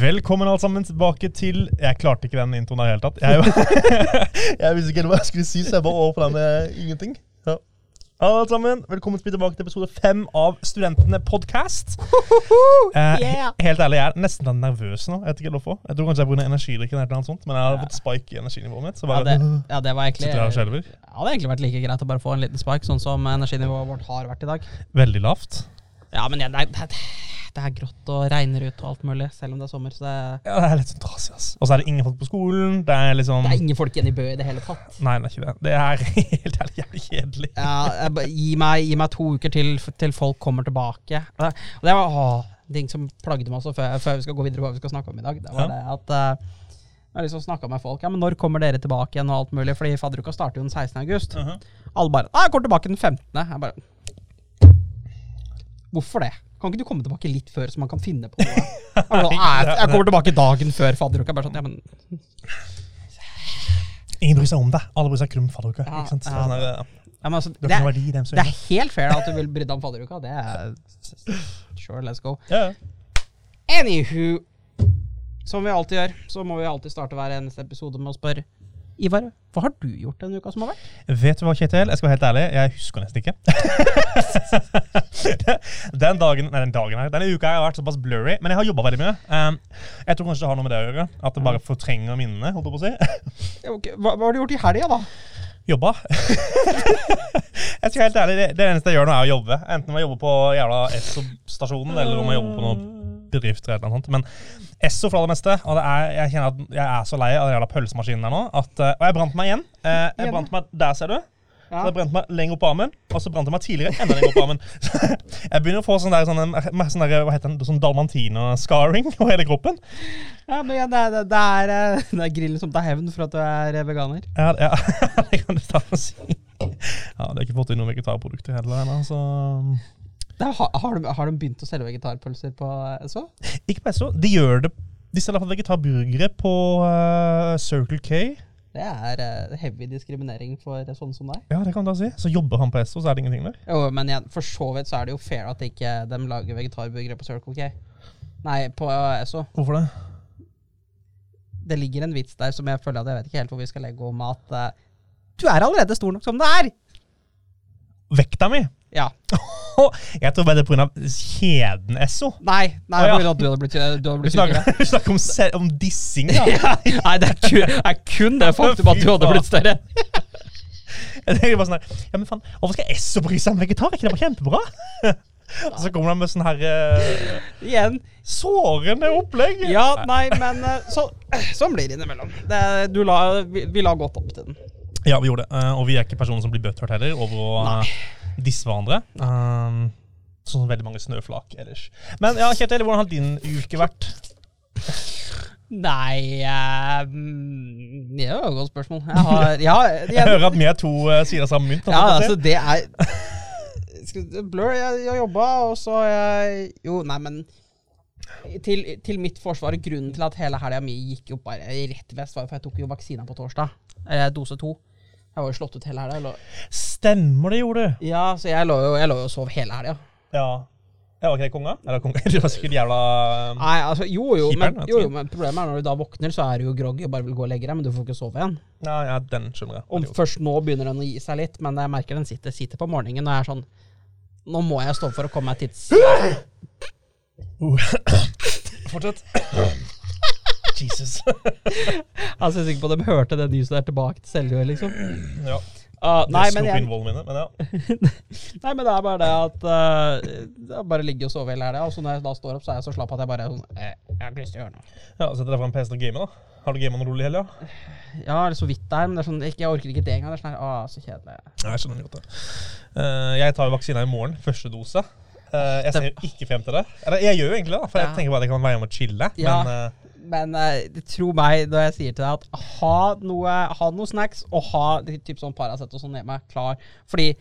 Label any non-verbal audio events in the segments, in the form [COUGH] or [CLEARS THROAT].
Velkommen alle sammen tilbake til Jeg klarte ikke den introen i det hele tatt. Jeg, [LAUGHS] jeg visste ikke helt hva jeg skulle si, så jeg bare over på den med ingenting. Ja. Hallo alle sammen, Velkommen tilbake til episode fem av Studentene podcast. Eh, Yeah. Helt ærlig, jeg er nesten litt nervøs nå. Jeg vet ikke hvorfor. Jeg tror kanskje jeg bruker energidrikken, eller noe sånt, men jeg har fått spike i energinivået mitt. Så Ja det, ja, det var egentlig. Det hadde egentlig vært like greit å bare få en liten spike, sånn som energinivået vårt har vært i dag. Veldig lavt. Ja, men ja, det, er, det, er- grått og regner ut og alt mulig, selv om det er sommer. Så det, Ja, det er litt sånn trasig, ass. Og så er det ingen folk på skolen. Det er liksom det er ingen folk igjen i Bø i det hele tatt. Nei, det er ikke det. Det er [LAUGHS] helt ærlig jævlig kjedelig. Ja, jeg, gi, meg, gi meg to uker til til folk kommer tilbake. Og det var å, ting som plagde meg også før, før vi skal gå videre på hva vi skal snakke om i dag. Det var Ja. det at Uh, jeg har liksom snakka med folk. Ja, men når kommer dere tilbake igjen? og alt mulig Fordi fadderuka starter jo den 16. august. Mhm. Alle bare jeg kommer tilbake den 15. Jeg bare Hvorfor det? Kan ikke du komme tilbake litt før, så man kan finne på noe? [LAUGHS] Jeg, bare, sånn, «Nei, jeg kommer tilbake dagen før fadderuka. Bare sånn, ja, men Ingen bryr seg om deg. Alle bryr seg kun om fadderuka. Ja, ikke sant? ja. Sånn der, eh, ja, altså, det er, verdi, dem det er helt fair at du vil bry deg om fadderuka. Det er Sure, let's go. Ja. Anywho, som vi alltid gjør, så må vi alltid starte hver eneste episode med å spørre Ivar, hva har du gjort denne uka som har vært? Vet du hva, Kjetil? Jeg skal være helt ærlig, jeg husker nesten ikke. [LAUGHS] den dagen, nei, den dagen her, denne uka har vært såpass blurry, men jeg har jobba veldig mye. Um, jeg tror kanskje det har noe med det å gjøre. At det bare fortrenger minnene. holdt jeg på å si. okay. Hva, hva har du gjort i helga, da? Jobba. [LAUGHS] jeg skal være helt ærlig, det, det eneste jeg gjør nå, er å jobbe. Enten om jeg jobber på jævla Esso-stasjonen, eller om jeg jobber på noen bedrifter. eller noe sånt. Men Esso for det aller meste. Og det er, jeg kjenner at jeg er så lei av den jævla pølsemaskinen der nå. At, eh, og jeg brant meg igjen. Eh, jeg brant meg Der, ser du. Ja. Så jeg brente meg lenger opp på armen, og så brant jeg meg tidligere enda lenger opp på armen. Så [LAUGHS] jeg begynner å få sånn der, sånne, en- sånn der, hva heter den, sånn dalmantiner-scarring [LAUGHS] over hele kroppen. Ja, men ja, det, er- det, er, eh, [LAUGHS] det er grillen som tar hevn for at du er eh, veganer. Ja, ja, det kan du ta og si. Ja, det har ikke fått inn noen vegetarprodukter heller ennå, så er, har, har, de, har de begynt å selge vegetarpølser på eh, SO? Ikke på SO. De gjør det De selger iallfall vegetarburgere på uh, Circle K. Det er uh, heavy diskriminering for sånne som deg. Ja, det kan du da si. Så jobber han på SO, så er det ingenting der. Jo, men igjen, for så vidt så er det jo fair at ikke de lager vegetarburgere på Circle K. Nei, på uh, SO. Hvorfor det? Det ligger en vits der som jeg føler at jeg vet ikke helt hvor vi skal legge om at uh, du er allerede stor nok som du er! Vekta mi? Ja. [LAUGHS] Jeg tror bare det er pga. kjeden Esso. Nei, nei oh, ja. at du hadde blitt, du hadde blitt tjukkere. vi snakker om, om dissing, [LAUGHS] ja. Nei, det er, kun, er kun det faktum at du hadde blitt større. [LAUGHS] Jeg tenker bare sånn her, ja, men faen, Hvorfor skal Esso bry seg om vegetar? Er ikke det bare kjempebra? Og så kommer han med sånn her uh, Igjen. sårende opplegg. Ja, nei, men eh, så, [CLEARS THROAT] sånn blir det innimellom. Det, du la, vi, vi la godt opp til den. Ja, vi gjorde det. Uh, og vi er ikke personer som blir butthurt heller over å uh, disse hverandre. Um, sånn som veldig mange snøflak ellers. Men ja, Kjetil, hvordan har din uke vært? Nei eh, er jo et godt spørsmål. Jeg har [LAUGHS] ja, Jeg jeg hører at vi er to uh, sider av samme mynt. ja, altså, det er [LAUGHS] Blur, jeg, har jobba, og så jeg Jo, nei, men til, til mitt forsvar, grunnen til at hele helga mi gikk jo bare rett vest, var for jeg tok jo vaksina på torsdag. Eller dose to. Jeg var jo slått ut hele helga. Stemmer det, gjorde du. Ja, så jeg lå jo, jeg lå jo og sov hele helga. Ja. ja. Var ikke [LAUGHS] det konga? Eller konga? Du var sikkert jævla Nei, altså, jo jo, men, jo, jo, men problemet er når du da våkner, så er du jo groggy og bare vil gå og legge deg, men du får ikke sove igjen. ja, ja, den skjønner jeg. Og først nå begynner den å gi seg litt, men jeg merker den sitter, sitter på morgenen, og jeg er sånn Nå må jeg stå for å komme meg tids... [COUGHS] Fortsett. Jesus. [LAUGHS] Han jeg ikke på at de hørte det nyset der tilbake til Seljord, liksom. ja. Uh, nei, men jeg, mine, men ja. [LAUGHS] nei, men det er bare det at uh, er bare ligge og sove hele helga, og så når jeg da står opp, så er jeg så slapp at jeg bare er sånn eh, Jeg har ikke lyst til å gjøre noe. ja Setter deg foran PC og game, da. Har du gamet noe rolig i helga? [SIGHS] Ja, eller så vidt der, men det er sånn, ikke, jeg orker ikke det engang. Det er sånn her, ah, så kjedelig. Jeg skjønner godt det. Uh, jeg tar vaksina i morgen, første dose. Eh, jeg ser ikke frem til det. Eller jeg gjør jo egentlig det, for ja. jeg tenker bare at jeg kan være med og chille. Ja. Men eh, Men uh, tro meg når jeg sier til deg at ha noe, ha noe snacks og ha typ sånn Paracet og sånn hjemme klar. Fordi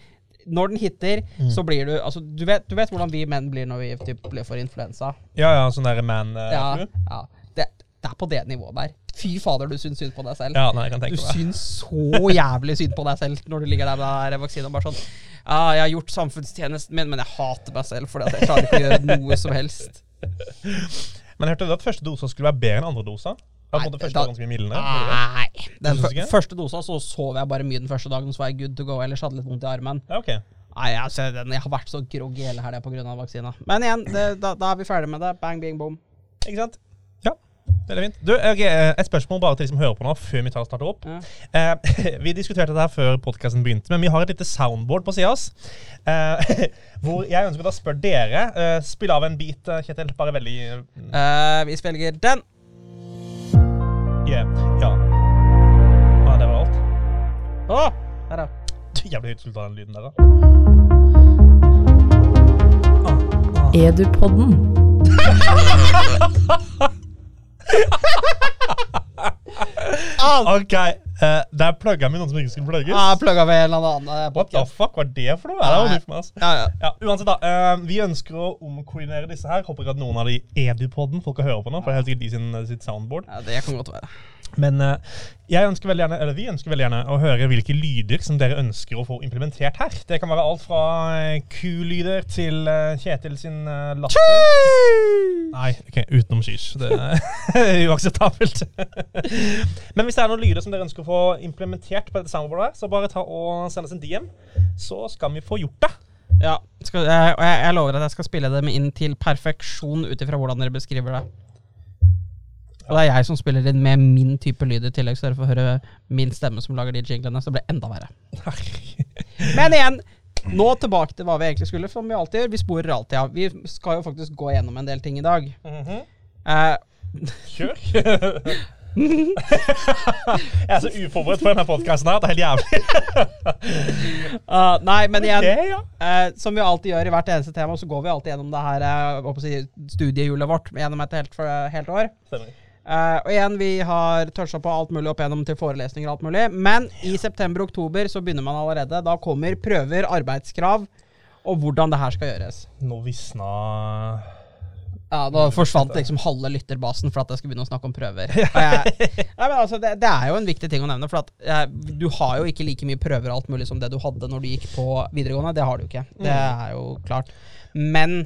når den hitter, så blir du altså, du, vet, du vet hvordan vi menn blir når vi typ, blir for influensa? ja, ja, sånn der man uh, Ja, ja. Det, det er på det nivået der. Fy fader, du syns synd på deg selv. ja, nei, jeg kan Du meg. syns så jævlig synd på deg selv når du ligger der med der vaksinen og bare sånn Ja, jeg har gjort samfunnstjenesten min, men jeg hater meg selv fordi jeg klarer ikke å gjøre noe som helst. [LAUGHS] Men hørte du at første dosa skulle være bedre enn andre dosa? Nei, første da- ganske mildere. Nei. Den første dosa så sov jeg bare mye den første dagen, så var jeg good to go. Ellers hadde litt vondt i armen. Ja, ok. Nei, altså, den, Jeg har vært så groggy hele helga pga. vaksina. Men igjen, det, da, da er vi ferdig med det. Bang, bing, boom. Ikke sant? Det er fint. Du, ok, eh, et spørsmål bare til de som hører på nå, før vi tar starter opp. Ja. Eh, [LAUGHS] vi diskuterte det her før podkasten begynte, men vi har et lite soundboard på sida av oss. Eh, [LAUGHS] hvor jeg ønsker å spørre dere. Eh, spille av en bit, eh, Kjetil. Bare veldig eh, Eh, vi spiller den. yeah. Ja. Ah, det var alt. Å! Der, [LAUGHS] Du Jævlig høyt skulle den lyden der, da. Edupodden. Ah, [LAUGHS] OK, eh, der plugga vi noen som ikke skulle plugges. Ja, plugga vi en eller annen podcast. What the fuck var det for noe? Ja, det var nytt for meg. Ja, ja. Ja, uansett da, uh, Vi ønsker å omkoordinere disse her. Håper ikke at noen av de Edu-podden folk har hørt på nå. For det er helt sikkert de sin, sitt soundboard. ja, det kan godt være. Men uh, jeg ønsker veldig gjerne, eller vi ønsker veldig gjerne å høre hvilke lyder som dere ønsker å få implementert her. Det kan være alt fra eh, kulyder til uh, Kjetil sin uh, latter. Nei, ok, utenom skysj. Det er [LAUGHS] uakseptabelt. [LAUGHS] Men hvis det er noen lyder som dere ønsker å få implementert på dette soundboardet, her, så bare ta og send oss en DM, så skal vi få gjort det. Ja, skal, jeg, jeg, lover at jeg skal spille dem inn til perfeksjon ut ifra hvordan dere beskriver det. Og det er jeg som spiller inn med min type lyd i tillegg, så dere får høre min stemme som lager de jinglene, så det blir enda verre. Men igjen, nå tilbake til hva vi egentlig skulle, som vi alltid gjør. Vi sporer alltid av. Vi skal jo faktisk gå gjennom en del ting i dag. Mhm. Eh, Kjør. [LAUGHS] jeg er så uforberedt på denne podkasten her. Det er helt jævlig. uh, [LAUGHS] nei, men igjen okay, ja. uh, som vi alltid gjør i hvert eneste tema, så går vi alltid gjennom det her eh, å si, studiehjulet vårt gjennom et helt, for- helt år. Eh, og igjen, vi har toucha på alt mulig opp igjennom til forelesninger og alt mulig. Men i september-oktober så begynner man allerede. Da kommer prøver, arbeidskrav og hvordan det her skal gjøres. Nå visna Ja, Nå forsvant liksom halve lytterbasen for at jeg skulle begynne å snakke om prøver. Jeg, nei, men altså, det, det er jo en viktig ting å nevne. For at jeg, du har jo ikke like mye prøver og alt mulig som det du hadde når du gikk på videregående. Det har du ikke. Det er jo klart. Men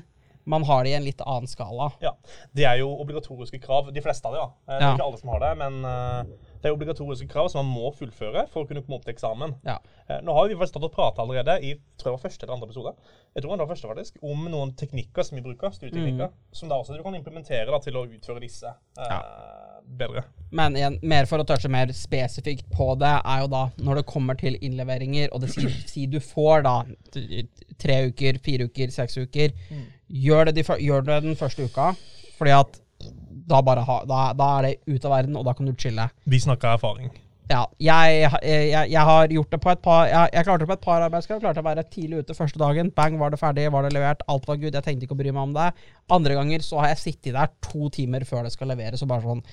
man har det i en litt annen skala. Ja. Det er jo obligatoriske krav. De fleste av dem, ja. Det Det Ja. er ikke alle som har det, men eh, det er obligatoriske krav som man må fullføre for å kunne komme opp til eksamen. Ja. Eh, Nå har vi stått og prata allerede i tror jeg var første eller andre episode Jeg tror det var første faktisk, om noen teknikker som vi bruker, studieteknikker, som da også du kan implementere da, til å utføre disse eh, bedre. Men igjen, mer for å touche mer spesifikt på det, er jo da når det kommer til innleveringer, og det sier [CLEARS THROAT] si du får da tre uker, fire uker, seks uker, gjør, det de, gjør det den første uka, fordi at da, bare ha, da, da er det ut av verden, og da kan du chille. Vi snakker erfaring. Ja, jeg, jeg, jeg har gjort det på et par Jeg, jeg klarte det på et par arbeidskrav. Klarte å være tidlig ute første dagen. Bang, var det ferdig, var det levert. Alt var good. Jeg tenkte ikke å bry meg om det. Andre ganger så har jeg sittet der to timer før det skal leveres, og bare sånn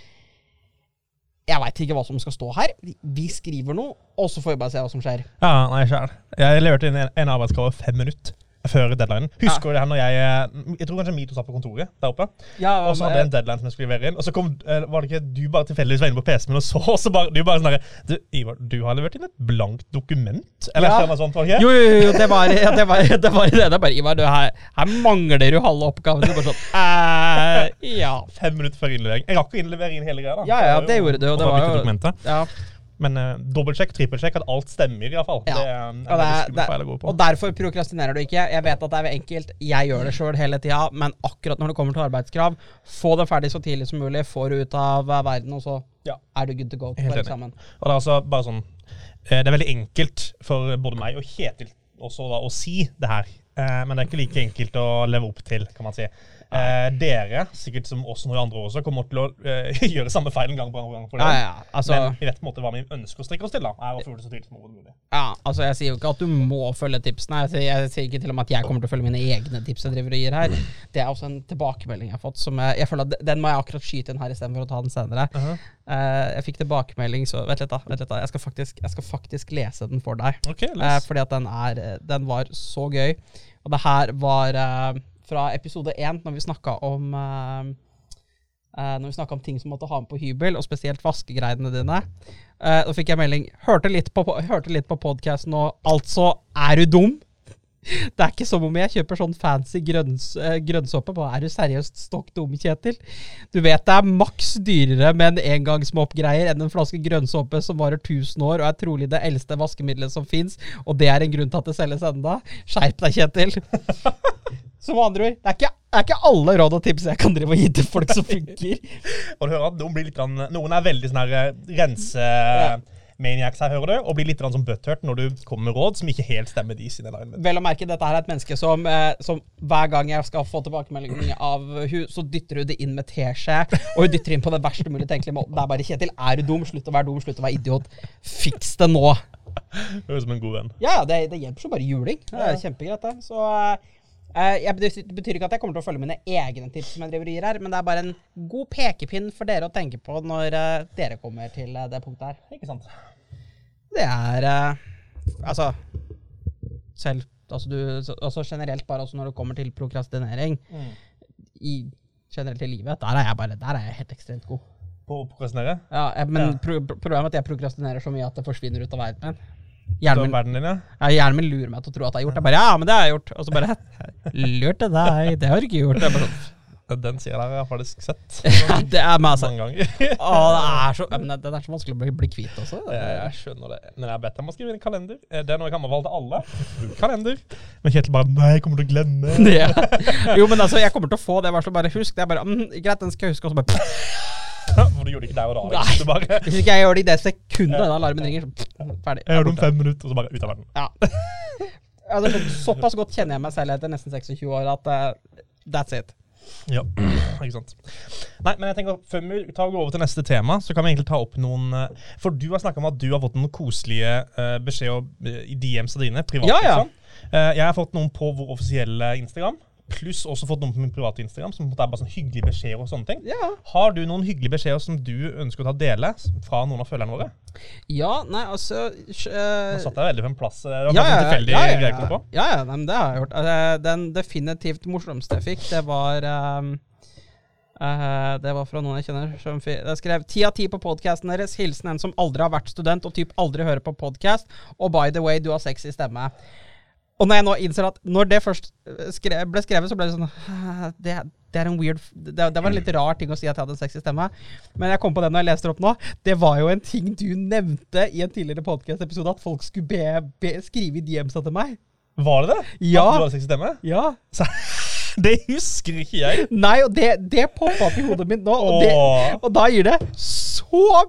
Jeg veit ikke hva som skal stå her. Vi, vi skriver noe, og så får vi bare se hva som skjer. Ja, nei, sjæl. Jeg leverte inn en, en arbeidsgave fem minutter før deadline. Husker du det her når jeg eh, Jeg tror kanskje Mito satt på kontoret der oppe. Ja, Og så hadde jeg en deadline som jeg skulle levere inn. Og så kom, eh, var det ikke du bare tilfeldigvis var inne på PC-en min og så, og [LAUGHS] så bare, du bare sånn der, Du, Ivar, du har levert inn et blankt dokument? Eller Ja. noe sånt, var det ikke? Jo, jo, jo, det var [LAUGHS] ja, det. Var, det, var det. det bare Ivar, du, her, her mangler du halve oppgaven. Du bare sånn eh, Ja. Fem minutter før innlevering. Jeg rakk å innlevere inn hele greia. da. Ja, ja, det gjorde du, og det var jo- dokumentet. ja. Men uh, dobbeltsjekk, trippelsjekk, at alt stemmer, i hvert fall. Ja. Det er det er, skummel feil å gå det, på. og derfor prokrastinerer du ikke. Jeg vet at det er enkelt, jeg gjør det sjøl hele tida, men akkurat når det kommer til arbeidskrav, få det ferdig så tidlig som mulig, få det ut av eh, verden, og så Ja. er du good to go Helt enig. Og det er altså bare sånn eh, Det er veldig enkelt for både meg og Kjetil også da, å si det her. Eh, men det er ikke like enkelt å leve opp til, kan man si. Eh, dere, sikkert som oss noen andre også, kommer til å eh, [LAUGHS] gjøre samme feil en gang på gang. For Ja, det. ja, altså, Men vi vet på en måte hva vi ønsker å strekke oss til. da, er å følge det så tydelig som mulig. ja, altså, jeg sier jo ikke at du må følge tipsene. Jeg sier, jeg sier ikke til og med at jeg kommer til å følge mine egne tips jeg driver og gir her. Det er også en tilbakemelding jeg har fått. Som jeg, jeg føler at Den må jeg akkurat skyte inn her istedenfor å ta den senere. Uh-huh. Eh, jeg fikk tilbakemelding, så vent litt, da. Vent litt da. Jeg, skal faktisk, jeg skal faktisk lese den for deg. Okay, Eh, les. fordi at den, er, eh, den var så gøy. Og det her var eh, fra episode én, når vi snakka om eh, eh, Når vi snakket om ting som måtte ha med på hybel, og spesielt vaskegreiene dine. Eh, da fikk jeg melding. Hørte litt på, hørte på podkasten og Altså, er du dum? Det er ikke som om jeg kjøper sånn fancy grønns, grønnsåpe. Er du seriøst stokk dum, Kjetil? Du vet det er maks dyrere med en engangsmoppgreier enn en flaske grønnsåpe som varer 1000 år og er trolig det eldste vaskemiddelet som fins, og det er en grunn til at det selges enda. Skjerp deg, Kjetil. [LAUGHS] Som andre ord, det er, ikke, det er ikke alle råd og tips jeg kan drive og gi til folk som [LAUGHS] funker. Og du hører at noen, blir litt, grann- noen er veldig sånn her rense... Maniacs her, hører du, og blir litt som butthurt når du kommer med råd som ikke helt stemmer de sine. Vel å merke, dette her er et menneske som, eh, som hver gang jeg skal få tilbakemelding av hun, så dytter hun det inn med teskje, og hun dytter inn på det verste mulig tenkelige måten. Det er bare Kjetil, er du dum? Slutt å være dum, slutt å være idiot. Fiks det nå. Høres ut som en god venn. Ja, ja, det, det hjelper så bare juling. Det er kjempegreit, det. Så eh, jeg, det betyr ikke at jeg kommer til å følge mine egne tips som jeg driver og gir her, men det er bare en god pekepinn for dere å tenke på når eh, dere kommer til eh, det punktet her. Ikke sant? Det er eh, Altså Selv altså, du, altså generelt bare også når det kommer til prokrastinering i generelt i livet, der er jeg bare Der er jeg helt ekstremt god. På å prokrastinere? Ja, men Ja. pro problemet er at jeg prokrastinerer så mye at det forsvinner ut av verden min. Hjernen min, din, ja? ja, hjernen min lurer meg til å tro at jeg har gjort det. Jeg bare, ja, men det har jeg gjort. Og så bare Lurte deg, det har du ikke gjort. Det er bare sånn, Den sida der har jeg faktisk sett [LAUGHS] ja, det er meg, altså. mange ganger. [LAUGHS] Å, det er så, men den er så vanskelig å bli, bli kvitt også. Jeg, jeg skjønner det. Men jeg bedt dem å skrive i kalender. Eh, Det er noe jeg kan anbefale til alle. Kalender. Men Kjetil bare Nei, jeg kommer til å glemme. [LAUGHS] Ja. Jo, men altså, jeg kommer til å få det. Bare, bare husk. Det er bare, mm, greit, den skal jeg huske. Og så bare For du gjorde det ikke der og da. Nei. liksom. Du bare Hvis ikke jeg gjør det i det sekundet da alarmen ringer, så ferdig. Jeg gjør det om fem minutter, og så bare ut av verden. Ja. [LAUGHS] Altså, såpass godt kjenner jeg meg selv etter nesten 26 år at uh, that's it. Ja, ikke sant. Nei, men jeg tenker Før vi tar og går over til neste tema, så kan vi egentlig ta opp noen eh, For du har snakka om at du har fått noen koselige uh, beskjeder eh, i DM's av dine. privat Ja, ja. liksom. Uh, jeg har fått noen på vår offisielle Instagram, pluss også fått noen på min private Instagram, som en er bare sånn hyggelige beskjeder og sånne ting. Ja. Har du noen hyggelige beskjeder som du ønsker å ta dele fra noen av følgerne våre? ja, nei, altså eh, Nå satt jeg veldig på en plass. eh, Det var ja, sånn tilfeldig ja, ja, ja. på. ja, ja, nei, men det har jeg gjort. Altså, den definitivt morsomste jeg fikk, det var um Uh, Det var fra noen jeg kjenner. Som jeg skrev ti av ti på podkasten deres. Hilsen en som aldri har vært student og typ aldri hører på podkast. Og by the way, du har sexy stemme. Og når jeg nå innser at når det først eh, skre, ble skrevet, så ble det sånn det, det er en weird det, det var en litt rar ting å si at jeg hadde en sexy stemme. Men jeg kom på det når jeg leste det opp nå. Det var jo en ting du nevnte i en tidligere podcast-episode, at folk skulle be, be, skrive i DM-sa til meg. Var det det? Ja. At du hadde sexy stemme? Ja. Så, [LAUGHS] det husker ikke jeg. Nei, og det, det poppa opp i hodet mitt nå. Og, det, og da gir det så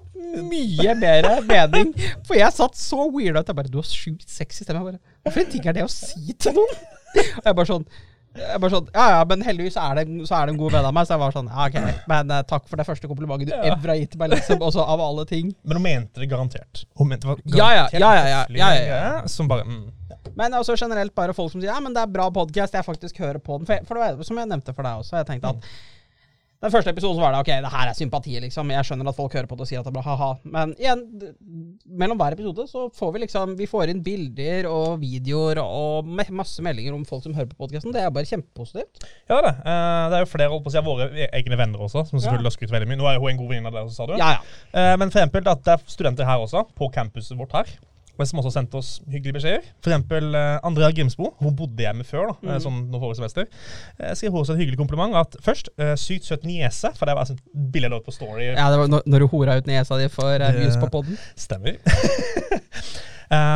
mye mer mening. For jeg satt så weird at Jeg bare Du har sjukt sexy stemme. Jeg bare, for en ting er det å si til noen? Og jeg bare sånn jeg bare sånn, ja, ja, men heldigvis er det, så er det en god venn av meg. Så jeg var sånn, ja, ok, men uh, takk for det første komplimentet du ever har gitt meg, liksom. Også av alle ting. Men hun mente det garantert. Hun mente det var Ja, ja, garantert ja, ja, ja, ja, ja, ja. Som bare mm. Men også generelt bare folk som sier ja, men det er bra podkast, jeg faktisk hører på den. For, for det var som jeg nevnte for deg også, jeg tenkte at den første episoden så var det ok, det her er sympati, liksom. Jeg skjønner at folk hører på det og sier at det er bra, ha-ha. Men igjen, mellom hver episode så får vi liksom Vi får inn bilder og videoer og masse meldinger om folk som hører på podkasten. Det er bare kjempepositivt. Ja, det. Uh, det er jo flere holdt på å si, av våre e- egne venner også, som selvfølgelig har skrytt veldig mye. Nå er jo hun en god venninne av dere, sa du. Ja, ja. Uh, men for eksempel at det er studenter her også, på campuset vårt her, og som også sendte oss hyggelige beskjeder. For eksempel eh, Andrea Grimsbo. Hun bodde hjemme før, da, Mm. eh, sånn nå forrige semester. Eh, skrev hun også et hyggelig kompliment. At først, sykt søt niese, for det var altså et bilde jeg på Story. ja det var når, du hora ut nesa di for uh, views på poden. Stemmer. [LAUGHS]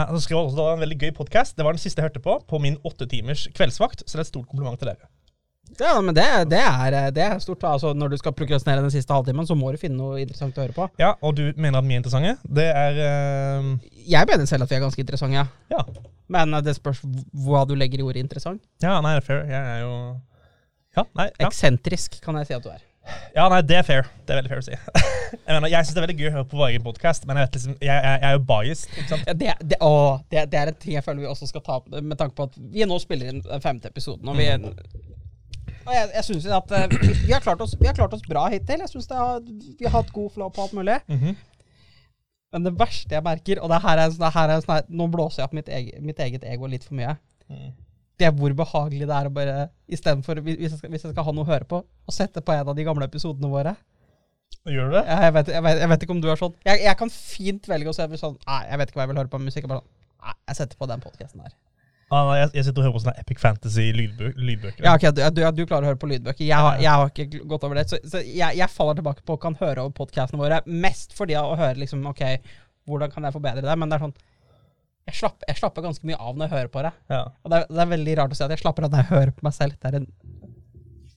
Så skrev hun også da en veldig gøy podkast. Det var den siste jeg hørte på, på min åtte timers kveldsvakt. Så det er et stort kompliment til dere. Ja, men det, det, er, det er stort. Altså, når du skal prokrastinere den siste halvtimen, så må du finne noe interessant å høre på. Ja, og du mener at vi er interessante? Det er uh... Jeg mener selv at vi er ganske interessante, ja. Ja. Men eh, det spørs hva du legger i ordet interessant. Ja, nei, det er fair. Jeg er jo Ja, nei. Ja. Eksentrisk kan jeg si at du er. ja, nei, det er fair. Det er veldig fair å si. [LAUGHS] jeg mener, jeg syns det er veldig gøy å høre på vår egen podkast, men jeg, vet liksom, jeg, jeg, jeg er jo biased. ikke sant? Ja, det, det, å, det, det er en ting jeg føler vi også skal ta opp, med tanke på at vi nå spiller inn den femte episoden. Og, vi, og jeg, jeg synes at eh, vi, vi, har oss, vi har klart oss bra hittil. Jeg synes har, Vi har hatt god flow på alt mulig. Mhm. Men det verste jeg merker, og det her er, det her er sånn her, nå blåser jeg opp mitt eget, mitt eget ego litt for mye, Mm. det er hvor behagelig det er å bare Istedenfor, hvis, jeg skal- hvis jeg skal ha noe å høre på, å sette på en av de gamle episodene våre. Gjør du det? Jeg, jeg, vet, jeg, vet, jeg vet ikke om du er sånn. Jeg, kan fint velge å se sånn Nei, jeg vet ikke hva jeg vil høre på musikk. Bare sånn Nei, jeg setter på den podkasten her. Ah, jeg, jeg sitter og hører på sånne Epic Fantasy-lydbøker. Ja, ok, du, du, du klarer å høre på lydbøker. Jeg har, jeg har ikke gått over det. Så, så jeg, jeg faller tilbake på kan høre over podkastene våre mest fordi å høre liksom, ok, hvordan kan jeg forbedre det? Men det er sånn jeg slapper, jeg slapper ganske mye av når jeg hører på det. Ja. Og det er, det er veldig rart å si at jeg slapper av når jeg hører på meg selv. Det er en,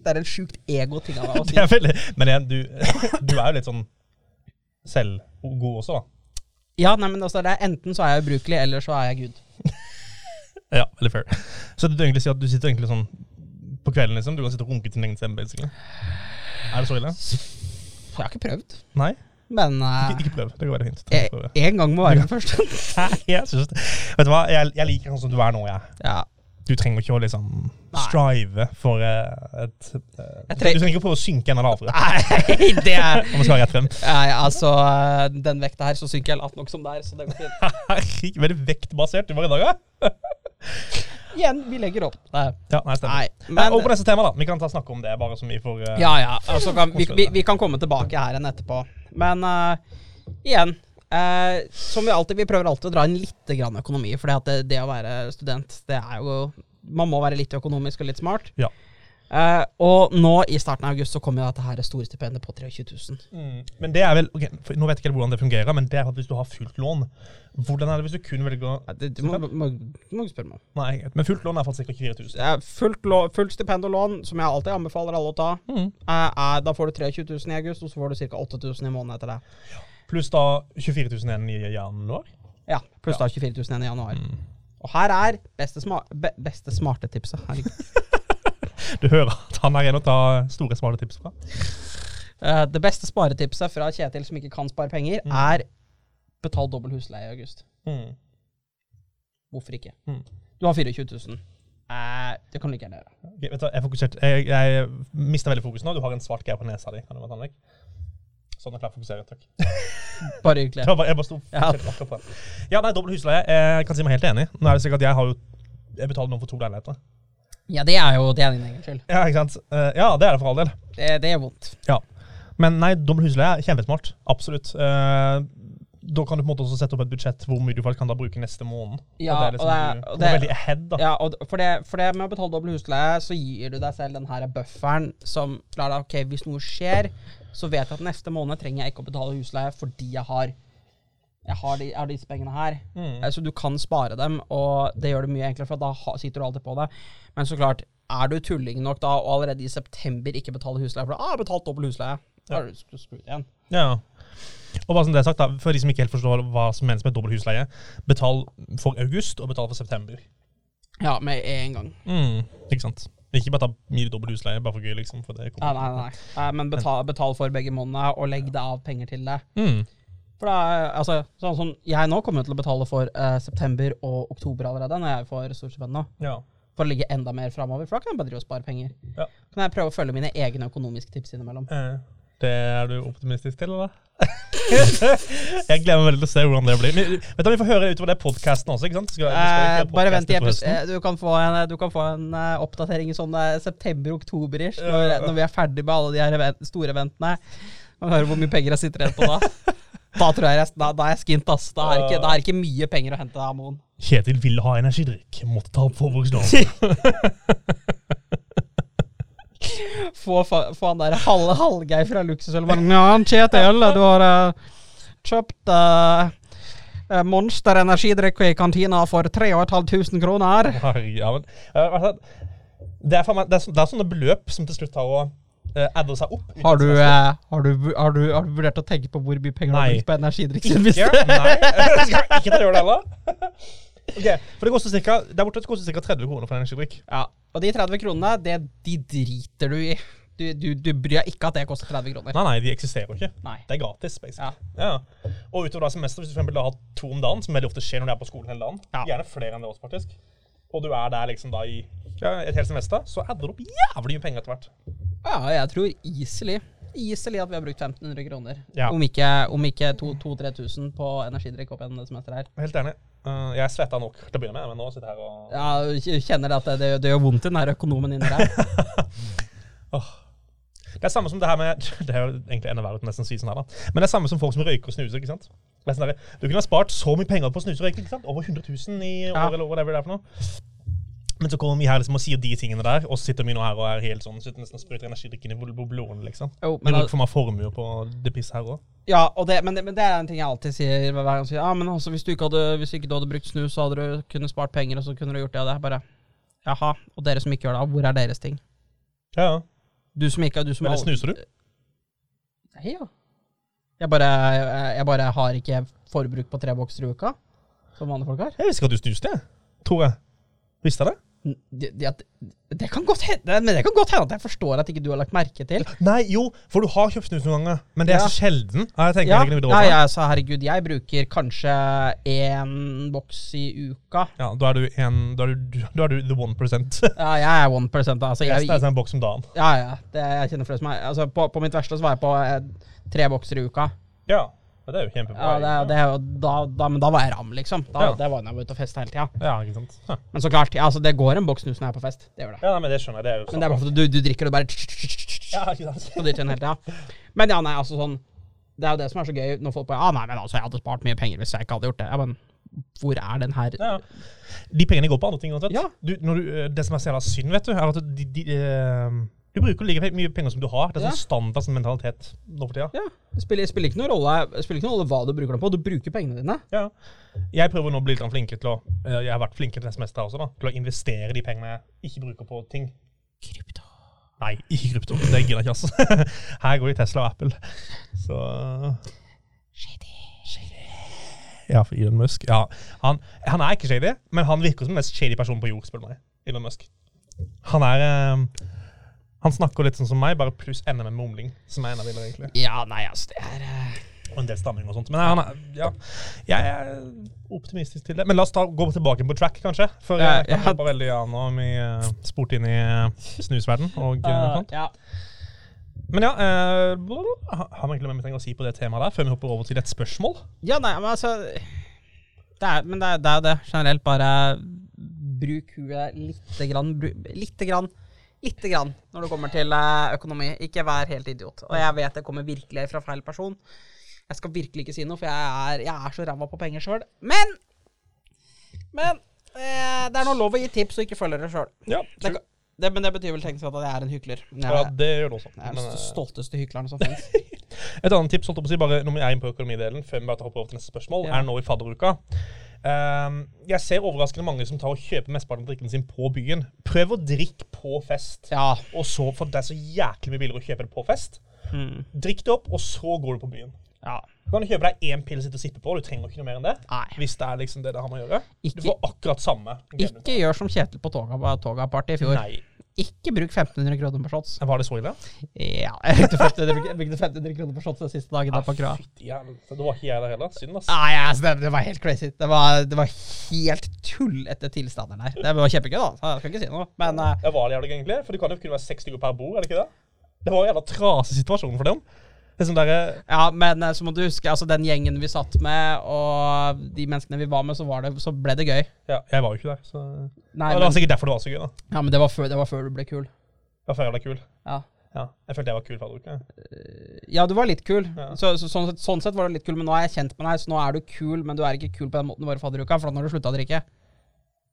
det er en sjukt ego-ting av meg å [LAUGHS] si. Det er veldig, men igjen, du, du er jo litt sånn selvgod også, da. Ja, nei, men også, det er enten så er jeg ubrukelig, eller så er jeg Gud. Ja, veldig fair. Så du egentlig sier at du sitter egentlig sånn på kvelden, liksom? Du kan sitte og runke til din egen stemme, basically? Er det så ille? Jeg har ikke prøvd, Nei? men uh, Ikke, ikke prøv. Det går veldig fint. Én en gang må være [LAUGHS] den første. Jeg synes det. Vet du hva, jeg, jeg liker sånn som du er nå, jeg. ja. Du trenger ikke å liksom strive for eh, et eh, Jeg Du trenger ikke å prøve å synke enda lavere, [LAUGHS] Nei, det er om vi skal ha rett frem. Nei, altså, eh, den vekta her, så synker jeg lavt nok som det er, så det går fint. [LAUGHS] Herregud, veldig vektbasert du var i dag, ja? [LAUGHS] Igjen, vi legger opp. Nei, Ja, nei, stemmer. Nei, Men, over neste tema, da. Vi kan ta snakke om det, bare så vi får uh, Ja, ja. Altså kan, vi, vi, vi kan komme tilbake her enn etterpå. Men uh, igjen uh, Som vi alltid Vi prøver alltid å dra inn litt grann økonomi. For det, det å være student, det er jo Man må være litt økonomisk og litt smart. Ja. Eh, og nå i starten av august så kommer dette her store stipendet på 23 000. Mm. Men det er vel okay, Nå vet jeg ikke hvordan det fungerer, men det er at hvis du har fullt lån Hvordan er det hvis du kun velger ja, Det, du må, må, må ikke spørre meg om. Nei, men fullt lån er faktisk ca. 4000. Det er fullt, fullt stipend og lån, som jeg alltid anbefaler alle å ta. Mm. uh, da får du 23 000 i august, og så får du ca. 8000 i måneden etter det. Pluss da 24 000 igjen i januar. Ja, pluss Ja. da 24 000 igjen i januar. Mm. Og her er beste, sma be beste smarte tipset. Herregud. [LAUGHS] Du hører at han er en å ta store, smale tips fra. Uh, det beste sparetipset fra Kjetil som ikke kan spare penger, Mm. er betal dobbel husleie i august. Mm. Hvorfor ikke? Mm. Du har 24 000. Eh, det kan du ikke gjøre. Okay, vet du, jeg, fokuserte, jeg, jeg mista veldig fokus nå. Du har en svart greie på nesa di. Kan du være? Sånn, er klar for å fokusere. Takk. [LAUGHS] Bare hyggelig. [LAUGHS] Jeg bare, bare sto Ja. [LAUGHS] Ja, nei, dobbel husleie. Jeg kan si meg helt enig. Nå er det sikkert at jeg har jo Jeg betaler noen for to leiligheter. Ja, det er jo det er din egen skyld. Ja, ikke sant? Eh, Ja, det er det for all del. Det, det er vondt. Ja. Men nei, dobbel husleie er kjempesmart. Absolutt. Eh, da kan du på en måte også sette opp et budsjett hvor mye du faktisk kan da bruke neste måned. Ja, og det er liksom, og det er- og det- veldig ahead, da. Ja, og d- for det, for det med å betale dobbel husleie, så gir du deg selv den her bufferen som lar deg Ok, hvis noe skjer, så vet jeg at neste måned trenger jeg ikke å betale husleie fordi jeg har jeg har, de, jeg har disse pengene her. Mm. Eh, Så du kan spare dem, og det gjør det mye enklere, for da sitter du alltid på det. Men så klart, er du tulling nok da, og allerede i september ikke betaler husleie, for da har du betalt dobbel husleie, da er du skrudd igjen. Ja. Og bare som det er sagt da, For de som ikke helt forstår hva som menes med dobbel husleie, betal for august og betal for september. Ja, med en gang. Mm. Ikke sant? Ikke bare ta mye dobbel husleie, bare for gøy, liksom. For det Nei, nei, nei. nei men betal, betal for begge månedene, og legg deg av penger til det. Mm. For da, altså, sånn som jeg nå kommer til å betale for eh, september og oktober allerede, når jeg får storstipend nå. Ja. For å ligge enda mer framover, for da kan jeg bare drive og spare penger. Ja. Kan jeg prøve å følge mine egne økonomiske tips innimellom. Eh, Det er du optimistisk til, eller? [LAUGHS] jeg gleder meg veldig til å se hvordan det blir. Men, vet du, Vi får høre utover det podkasten også. ikke sant? Skal, skal Eh, bare vent episode. høsten. Du kan få en, kan få en uh, oppdatering i sånn eh, september-oktober-ish, når, når vi er ferdig med alle de her event, store eventene. Kan høre hvor mye penger jeg sitter igjen på da. [LAUGHS] Da tror jeg resten, da, da er jeg skint, ass. Da er, det ikke, da er ikke mye penger å hente av Moen. Kjetil ville ha energidrikk. Måtte ta opp forbrukslån. [LAUGHS] Få, få han der halve Hallgeir fra Luksusøl bare, Ja, Kjetil, du har uh, kjøpt eh, Monster energidrikk i kantina for 3500 kroner. Ja, men, det, er, det, er, det er sånne beløp som til slutt har å uh, adde seg opp. Har du, eh, har, du, har, du, har du vurdert å tenke på hvor mye penger du har brukt på energidrikk Ikke? Nei. Skal [LAUGHS] jeg ikke ta gjøre det heller? Okay, for det koster cirka, Der borte koster det ca. 30 kroner for en energidrikk. Ja, og de 30 kronene, det, de driter du i. Du, du, du bryr deg ikke at det koster 30 kroner. Nei, nei, de eksisterer ikke. Nei. Det er gratis. basically. Ja. Ja. Og utover da semester, hvis du for eksempel da har to om dagen, som veldig ofte skjer når du er på skolen hele dagen, Ja. gjerne flere enn det også, faktisk, og du er der liksom da i ja, et helt semester, så adder du opp jævlig mye penger etter hvert. Ja, jeg tror easily Easily at vi har brukt 1500 kroner. Ja. Om ikke, om ikke 2000-3000 på energidrikk opp igjen det semesteret her. Helt enig. Uh, jeg svetta nok til å begynne med, men nå sitter jeg her og Ja, du kjenner at det, det, det gjør vondt i den her økonomen inni der. [LAUGHS] Åh. Det er samme som det her med [LAUGHS] Det er jo egentlig enda verre å nesten si sånn her, da. Men det er samme som folk som røyker og snuser. ikke sant? Sånn du kunne ha spart så mye penger på å snuse og røyke. ikke sant? Over 100 000 i år, Ja. eller whatever det er for noe. Men så kommer vi her liksom og sier de tingene der, og så sitter vi nå her og er helt sånn sitter nesten og sprøyter energidrikken i bl- bl- blodårene, liksom. Jo, Men men, bruker for mye formue på det pisset her òg. ja, det, men, det, men det er en ting jeg alltid sier hver gang. sier, Ja, men altså, hvis, du ikke hadde, hvis ikke du hadde brukt snus, så hadde du kunnet spart penger, og så kunne du gjort det og det. Bare, Jaha, og dere som ikke gjør det, hvor er deres ting? Ja, ja. Du som ikke du som Eller det snuser du? Nei, ja. Jeg bare, jeg, jeg bare har ikke forbruk på tre bokser i uka, som vanlige folk har. Jeg visste ikke at du snuste, jeg. Tror jeg. Visste jeg det? Det, det, det kan godt hende Men det kan godt hende at jeg forstår at ikke du har lagt merke til. Nei, jo, for du har kjøpt snus noen ganger, men det er Ja. så sjelden. Jeg Ja, ja, ja, så herregud, jeg bruker kanskje én boks i uka. Ja, da er du en Da er du, da er du the one percent. [LAUGHS] Ja, jeg er one percent. Altså, jeg, Resten er sånn en boks om dagen. ja, ja, det, jeg kjenner flere som er altså, på, på mitt verste så var jeg på eh, tre bokser i uka. Ja, men det er jo kjempebra. Ja, det, det, da, da, men da var jeg ram, liksom. Da, Ja. Det var da jeg var ute og festa hele tida. Ja, ikke sant. Ja, Men så klart, ja, altså, det går en boks snus når jeg er på fest. Det gjør det. ja nei, men det skjønner jeg. Det er jo Men det er bare fordi du, du drikker og bare Ja, ikke sant. og dytter den hele tida. Men ja, nei, altså sånn Det er jo det som er så gøy når folk bare Ja, nei, men altså, jeg hadde spart mye penger hvis jeg ikke hadde gjort det. Ja, men hvor er den her Ja. De pengene går på andre ting uansett. Ja. Du, du, eh, det som er så synd, vet du, er at de, de, eh, du bruker like mye penger som du har. Det er sånn Ja. standard sånn mentalitet nå for tida. Ja, det spiller, spiller, ikke noen rolle, spiller ikke noen rolle hva du bruker dem på. Du bruker pengene dine. Ja. Jeg prøver nå å bli litt flinkere til å eh, Jeg har vært flinkere til det semesteret også, da. Til å investere de pengene jeg ikke bruker på ting. Krypto. Nei, ikke krypto. Det gidder jeg ikke, altså. [LAUGHS] Her går det Tesla og Apple. Så Ja, for Elon Musk. Ja, han, han er ikke shady, men han virker som den mest shady personen på jord, spør du meg. Elon Musk. Han er eh, Han snakker litt sånn som meg, bare pluss enda med mumling, som er enda villere, egentlig. Ja, nei, altså, det er eh, Og en del stamming og sånt. Men han er, ja, jeg er optimistisk til det. Men la oss ta, gå tilbake på track, kanskje. For jeg kan hoppe veldig an om Vi uh, spurte inn i uh, snusverden og uh, sånt. Ja. Men ja, uh, har vi egentlig noe vi trenger å si på det temaet der, før vi hopper over til et spørsmål? ja, nei, men altså det er, Men det er, det jo det. Generelt bare bruk huet lite grann. Bru, lite grann. Lite grann når det kommer til eh, økonomi. Ikke vær helt idiot. Og jeg vet det kommer virkelig fra feil person. Jeg skal virkelig ikke si noe, for jeg er, jeg er så ræva på penger sjøl. Men Men eh, det er nå lov å gi tips og ikke følge det sjøl. Ja, Det, det, men det betyr vel tenkt at jeg er en hykler. Jeg, ja det gjør det også. jeg er den uh, stolteste hykleren som finnes. [LAUGHS] et annet tips, holdt jeg på å si, bare når vi er inne på økonomidelen, før vi bare hopper over til neste spørsmål, Ja. er nå i fadderuka. Um, jeg ser overraskende mange som tar og kjøper mesteparten av drikken sin på byen. Prøv å drikke på fest. Ja. Og så, for det er så jæklig mye billigere å kjøpe det på fest. Mm. Drikk det opp, og så går du på byen. Ja. Du kan kjøpe deg én pille å sitte sippe på. Du trenger ikke noe mer enn det. Nei. Hvis det er liksom det det har med å gjøre. Ikke- Du får akkurat samme. Ikke gjør som Kjetil på toga, toga party i fjor. Nei. Ikke bruk 1500 kroner på shots. Var det så ille? Ja, jeg brukte 1500, brukte 1500 kroner på shots den siste dagen der på Krøa. Det var ikke jeg der heller. Synd, ass. Nei, altså, det, det var helt crazy. Det var, det var helt tullete tilstander der. Det var kjempegøy, da. Jeg skal ikke si noe. Men eh, Ja, var det jævlig egentlig? For det kan jo kunne være seks stykker per bord, er det ikke det? Det var en jævla trasig situasjon for dem. Er sånn ja, men eh, så må du huske, altså den gjengen vi satt med, og de menneskene vi var med, så, var det, så ble det gøy. Ja, jeg var jo ikke der, så Nei, ja, Det var men, sikkert derfor det var så gøy, da. ja, men det var før, det var før du ble kul. Det var før jeg ble kul. Ja. Ja, Jeg følte jeg var kul fadderuke. Ja, du var litt kul. Ja. Så, så, sånn, sett, sånn sett var du litt kul, men nå er jeg kjent med deg, så nå er du kul, men du er ikke kul på den måten du var i fadderuka, for da har du slutta å drikke.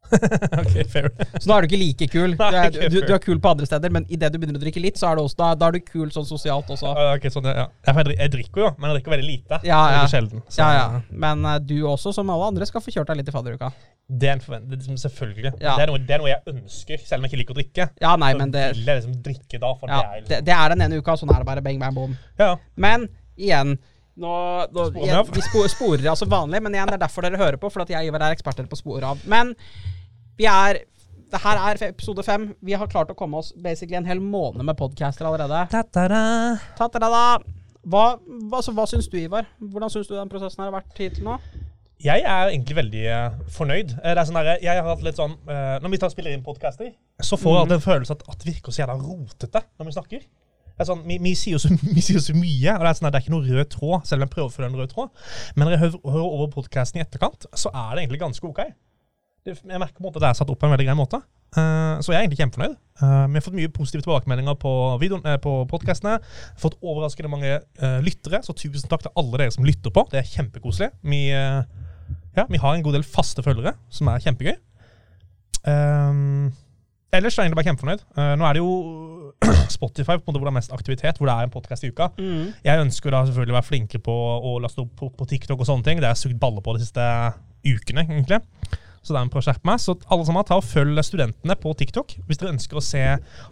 [LAUGHS] ok, fair. Så nå er du ikke like kul. Du er, du, du er kul på andre steder, men idet du begynner å drikke litt, så er du også, da, da er du kul sånn sosialt også. Ja, ok, sånn, ja. Jeg, drikker jo, men jeg drikker veldig lite. Ja, ja. Sjelden. Ja, ja. Men uh, du også, som alle andre, skal få kjørt deg litt i fadderuka. Det er en forvent... det er liksom Selvfølgelig. Ja. Det, er noe, det er noe jeg ønsker, selv om jeg ikke liker å drikke. Ja, nei, men det, vil jeg liksom drikke da, ja, det er liksom det er den ene uka, sånn er det bare. Bang, bang, boom. Ja. Men igjen nå, nå, Sporer vi igjen, av? vi spo- sporer altså vanlig, men igjen, det er derfor dere hører på, for at jeg og Ivar er eksperter på sporer av. Men vi er det her er episode fem. Vi har klart å komme oss basically en hel måned med podcaster allerede. Ta-ta-da. Ta-ta-da-da. Hva, altså, hva syns du, Ivar? Hvordan syns du den prosessen har vært hittil nå? Jeg er egentlig veldig eh, fornøyd. Eh, det er sånn der, jeg har hatt litt sånn, eh, Når vi tar spiller inn podcaster, så får jeg alltid en følelse at, at det virker så jævla rotete når vi snakker. Sånn, vi, vi, sier så, [LAUGHS] vi sier så mye, og det er, sånn det er ikke noe rød tråd, selv om jeg prøver å følge en rød tråd. Men når jeg hører, hører over podkasten i etterkant, så er det egentlig ganske OK. Det, jeg merker på en måte at det er satt opp på en veldig grei måte. Uh, så jeg er egentlig kjempefornøyd. Uh, vi har fått mye positive tilbakemeldinger på, videoen, uh, på podkastene. Fått overraskende mange lyttere, så tusen takk til alle dere som lytter på. Det er kjempekoselig. Vi, ja, vi har en god del faste følgere, som er kjempegøy. Ellers er jeg egentlig bare kjempefornøyd. Nå er det jo [CLEARS THROAT] Spotify på en måte hvor det er mest aktivitet, hvor det er en podkast i uka. Mm. Jeg ønsker da selvfølgelig å være flinkere på å laste opp på, på TikTok og sånne ting. Det har jeg sugd baller på de siste ukene, egentlig. Så det er en prøve å skjerpe meg. Så alle sammen, ta og følg studentene på TikTok hvis dere ønsker å se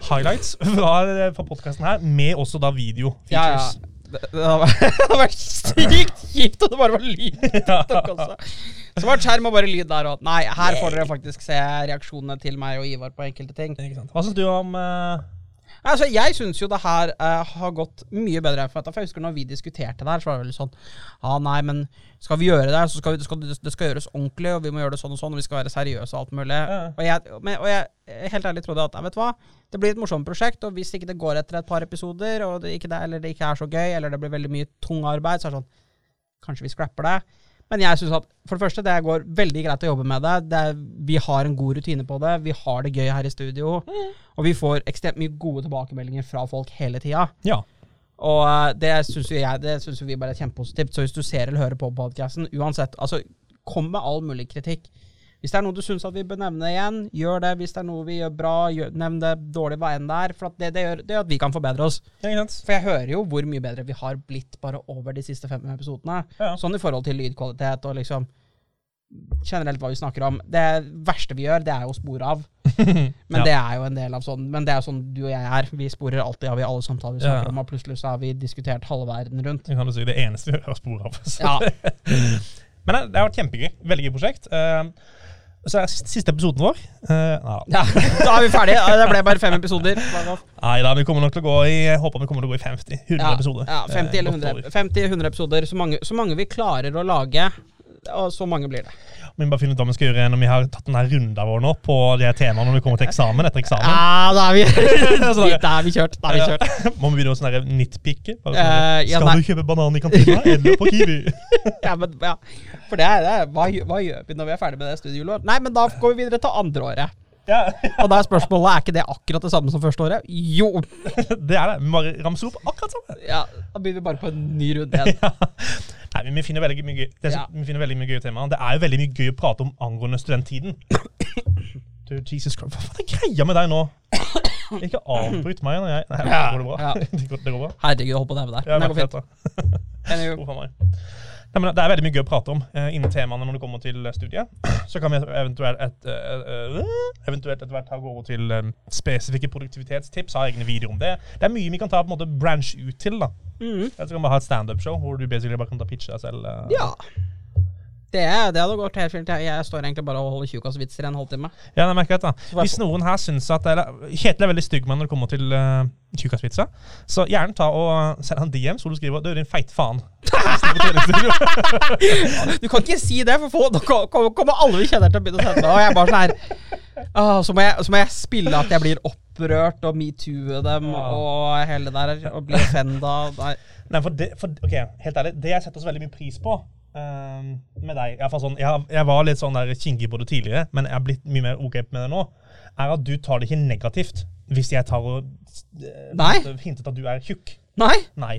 highlights [LAUGHS] fra, fra podkasten her, med også da video Ja, ja. Det, det hadde [LAUGHS] vært- sykt kjipt om det bare var lyd. var også. Svart skjerm og bare lyd der òg. Nei, her får dere faktisk se reaksjonene til meg og Ivar på enkelte ting. Hva syns du om eh, Altså, Jeg syns jo det her uh, har gått mye bedre. For, jeg husker når vi diskuterte det her, så var det veldig sånn Ja, nei, men skal vi gjøre det, så skal vi, det, skal, det skal gjøres ordentlig, og vi må gjøre det sånn og sånn, og vi skal være seriøse og alt mulig. Ja. Og, jeg, men, og jeg helt ærlig trodde at nei, vet du hva, det blir et morsomt prosjekt, og hvis ikke det går etter et par episoder, det det, eller det ikke er så gøy, eller det blir veldig mye tung arbeid, så er det sånn Kanskje vi scrapper det. Men jeg synes at for det første, det går veldig greit å jobbe med det. det er, vi har en god rutine på det. Vi har det gøy her i studio. Og vi får ekstremt mye gode tilbakemeldinger fra folk hele tida. Ja. Og eh, det syns jo jeg Det synes vi bare er kjempepositivt. Så hvis du ser eller hører på podkasten, uansett Altså, kom med all mulig kritikk. Hvis det er noe du syns vi bør nevne igjen, gjør det. Hvis det er noe vi gjør bra, gjør, nevn det dårlig hva enn det er. For at det, det, gjør, det gjør at vi kan forbedre oss. Ja. For jeg hører jo hvor mye bedre vi har blitt bare over de siste fem episodene. Ja. Sånn i forhold til lydkvalitet og liksom generelt hva vi snakker om. Det verste vi gjør, det er jo å spore av. [LAUGHS] Men Ja. det er jo en del av sånn Men det er sånn du og jeg er. Vi sporer alltid av i alle samtaler vi Ja. snakker om, og plutselig så har vi diskutert halve verden rundt. Det kan du si, det eneste vi har spor av. Så. [LAUGHS] Ja. Men det, det har vært kjempegøy. Veldig gøy prosjekt. Eh, så er siste, siste episoden vår. Uh, ja, [LAUGHS] da er vi ferdige. Det ble bare fem episoder. Nei da, vi kommer nok til å gå i Jeg håper vi kommer til å gå i 50. 100 Ja, episoder. ja 50 eller Eh, 100, over. 50-100 episoder. Så mange, så mange vi klarer å lage. Og så mange blir det. Vi må bare finne ut hva vi skal gjøre når vi har tatt denne runden vår nå på de her temaene når vi kommer til eksamen etter eksamen. Ja, da er vi [LAUGHS] [LAUGHS] da- er vi kjørt. Da er vi kjørt. Må vi begynne å sånn nitpicke? Eh, ja, skal nei. du kjøpe banan i kantina eller på Kiwi? [LAUGHS] Ja, men, ja. For det er, det hva, hva gjør vi når vi er ferdig med det studiehjulet? Nei, men da går vi videre til andre året. ja, Og da er spørsmålet er ikke det akkurat det samme som første året. Jo! det er det. Vi bare ramser opp akkurat samme. Ja, Da begynner vi bare på en ny runde igjen. Nei, vi finner veldig mye gøy, det Ja. vi finner veldig mye gøye temaer. Det er jo veldig mye gøy å prate om angående studenttiden. [COUGHS] Du, Jesus Christ, Hva er greia med deg nå? Ikke avbryt meg når jeg Nei, det går det bra. Ja. [LAUGHS] Det går, det går bra. Herregud, jeg holdt på å daue der. Ja, det går fint. [LAUGHS] meg. Nei, men det er veldig mye gøy å prate om eh, innen temaene når det kommer til eh, studiet. [CLEARS THROAT] Så kan vi eventuelt, et, uh, eventuelt etter hvert gå over til um, spesifikke produktivitetstips, ha egne videoer om det. Det er mye vi kan ta på en måte branch ut til. da. Mhm. Jeg tror vi bare ha et standup-show hvor du basically bare kan ta pitche deg selv. Uh. Ja. Det, det hadde gått helt fint. Jeg, står egentlig bare og holder tjukkasvitser i en halvtime. Ja, det merker jeg, da. Hvis noen her syns at eller, Kjetil er veldig stygg med når det kommer til uh, tjukkaspizza, så gjerne ta og send han DM så du skriver 'Du, din feite faen'. [LAUGHS] Du kan ikke si det, for da ko- ko- kommer alle vi kjenner til å begynne å sende det. Og jeg er bare sånn her så, må jeg, så må jeg spille at jeg blir opprørt og metoo-e dem Ja. og hele det der. Og bli offenda. Nei. [LAUGHS] Nei, for det, for, ok, helt ærlig, det jeg setter så veldig mye pris på um, med deg jeg, sånn, jeg, jeg var litt sånn der kinkig på det tidligere, men jeg har blitt mye mer ok med det nå, er at du tar det ikke negativt hvis jeg tar og uh, hintet at du er tjukk. Nei. Nei.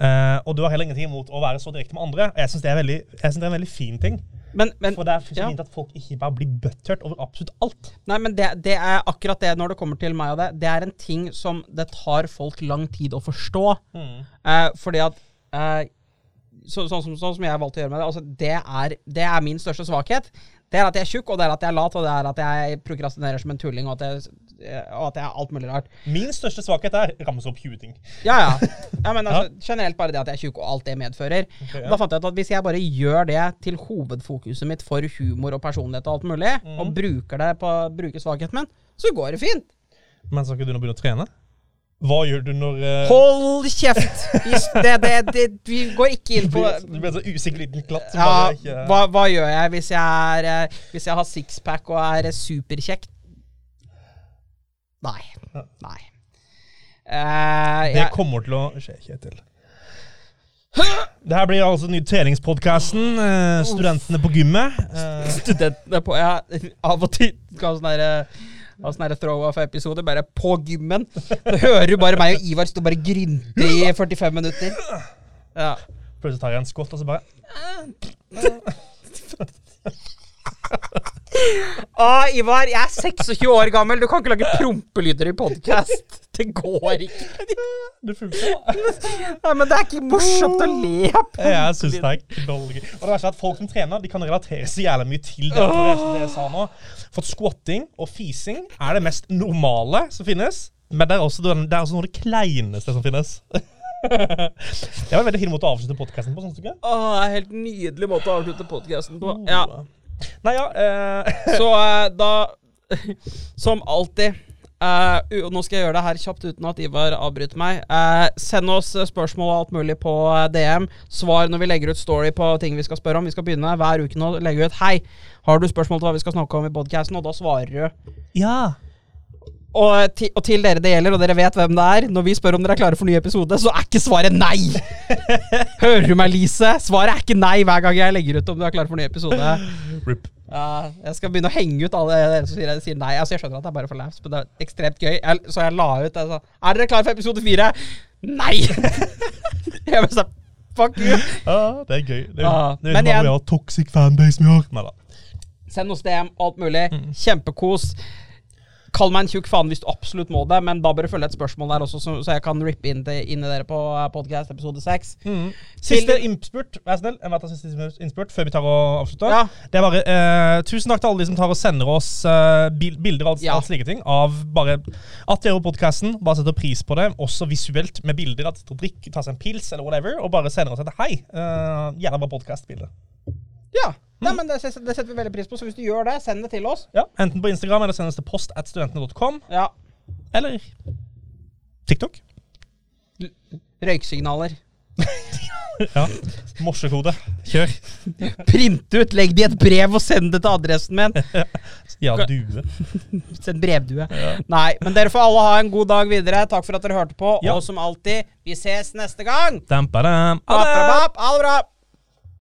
Uh, og du har heller ingenting imot å være så direkte med andre. Jeg syns det, det er en veldig fin ting. Men, men, For det er så ja. fint at folk ikke bare blir butthurt over absolutt alt. nei, men det, det er akkurat det når det kommer til meg og det. Det er en ting som det tar folk lang tid å forstå. Eh, fordi at eh, så, sånn, som, sånn som jeg valgte å gjøre med det, altså det er, det er min største svakhet. Det er at jeg er tjukk, og det er at jeg er lat, og det er at jeg prokrastinerer som en tulling, og at jeg, og at jeg er alt mulig rart. Min største svakhet er ramse opp 20 ting. Ja, ja. [LAUGHS] ja men altså, Generelt bare det at jeg er tjukk, og alt det medfører. Okay, ja. Da fant jeg ut at hvis jeg bare gjør det til hovedfokuset mitt for humor og personlighet og alt mulig, mm. og bruker det på bruker svakheten min, så går det fint. Men skal ikke du nå begynne å trene? Hva gjør du når uh... Hold kjeft! Vi, det, det, det, vi går ikke inn på du blir så usikker liten klatt ja, ikke hva, hva gjør jeg hvis jeg, er, eh, hvis jeg har sixpack og er eh, superkjekk? Nei. Ja. Nei. Eh, Det jeg, kommer til å skje, Kjetil. Det her blir altså nye treningspodkasten. Uh, studentene på gymmet. Studentene på Ja, av og til sånn derre ha er det throw-off-episode bare på gymmen. Så hører du bare meg og Ivar stå bare grynte i 45 minutter. Ja. plutselig tar jeg en skott, og så bare [LAUGHS] [LAUGHS] Ah, Ivar, jeg er 26 år gammel. Du kan ikke lage prompelyder i podkast. Det går ikke. [LAUGHS] Det funker. Nei, men det er ikke morsomt å le av. Jeg syns det er knallgøy. Og det verste er at folk som trener, de kan relatere så jævlig mye til det. Det, som jeg sa nå. For squatting og fising er det mest normale som finnes. Men det er også, det er også noe av det kleineste som finnes. [LAUGHS] Jeg var veldig fin måte å avslutte podkasten på. Synes du ikke? Åh, det en helt nydelig måte å avslutte podkasten på. Ja. Nei, ja eh, [LAUGHS] Så eh, da [LAUGHS] Som alltid Uh, Nå skal jeg gjøre det her kjapt uten at Ivar avbryter meg. Uh, send oss spørsmål og alt mulig på DM. Svar når vi legger ut story på ting vi skal spørre om. Vi skal begynne hver uke nå legge ut Hei, har du spørsmål til hva vi skal snakke om i podcasten? Og da svarer du. Ja. Og, eh, ti, og til dere det gjelder, og dere vet hvem det er, når vi spør om dere er klare for ny episode, så er ikke svaret nei! [LAUGHS] Hører du meg, Lise? Svaret er ikke nei hver gang jeg legger ut om du er klar for ny episode. Rip. Ja, jeg skal begynne å henge ut alle dere som sier, sier nei. Altså, jeg skjønner at det er bare for laughs, men det er ekstremt gøy. Jeg, så jeg la ut jeg sa, Er dere klare for episode fire? Nei! [LAUGHS] jeg bare sa Fuck you. Ja, det er gøy. Det Ja, det er igjen- toxic fanbase vi har. Nei da. Send oss DM, alt mulig. Kjempekos. Kall meg en tjukk faen hvis du absolutt må det, men da bør du følge et spørsmål der også, så, så jeg kan rippe inn, til, inn i dere på podcast episode 6. Siste innspurt, vær snill. Jeg må ta siste innspurt før vi tar og avslutter. Ja. Det er bare eh, Tusen takk til alle de som tar og sender oss eh, bilder og alt, Ja. alt slike ting. Av bare at dere podkasten. Bare setter pris på det. Også visuelt med bilder. At dere drikker, tar seg en pils eller whatever. Og bare sender oss et hei. Uh, Gjerne bare podkastbilde. Ja, Nei, men det, det setter vi veldig pris på, så hvis du gjør det, send det til oss. Ja, enten på Instagram eller sendes til post at studentene.com. Ja. Eller TikTok. Røyksignaler. [LAUGHS] Ja. Morsekode. Kjør. Print ut, legg det i et brev og send det til adressen min. [LAUGHS] Ja, due. [LAUGHS] Send brevdue. Nei, men dere får alle ha en god dag videre. Takk for at dere hørte på. Ja. Og som alltid, vi ses neste gang. Ha det bra.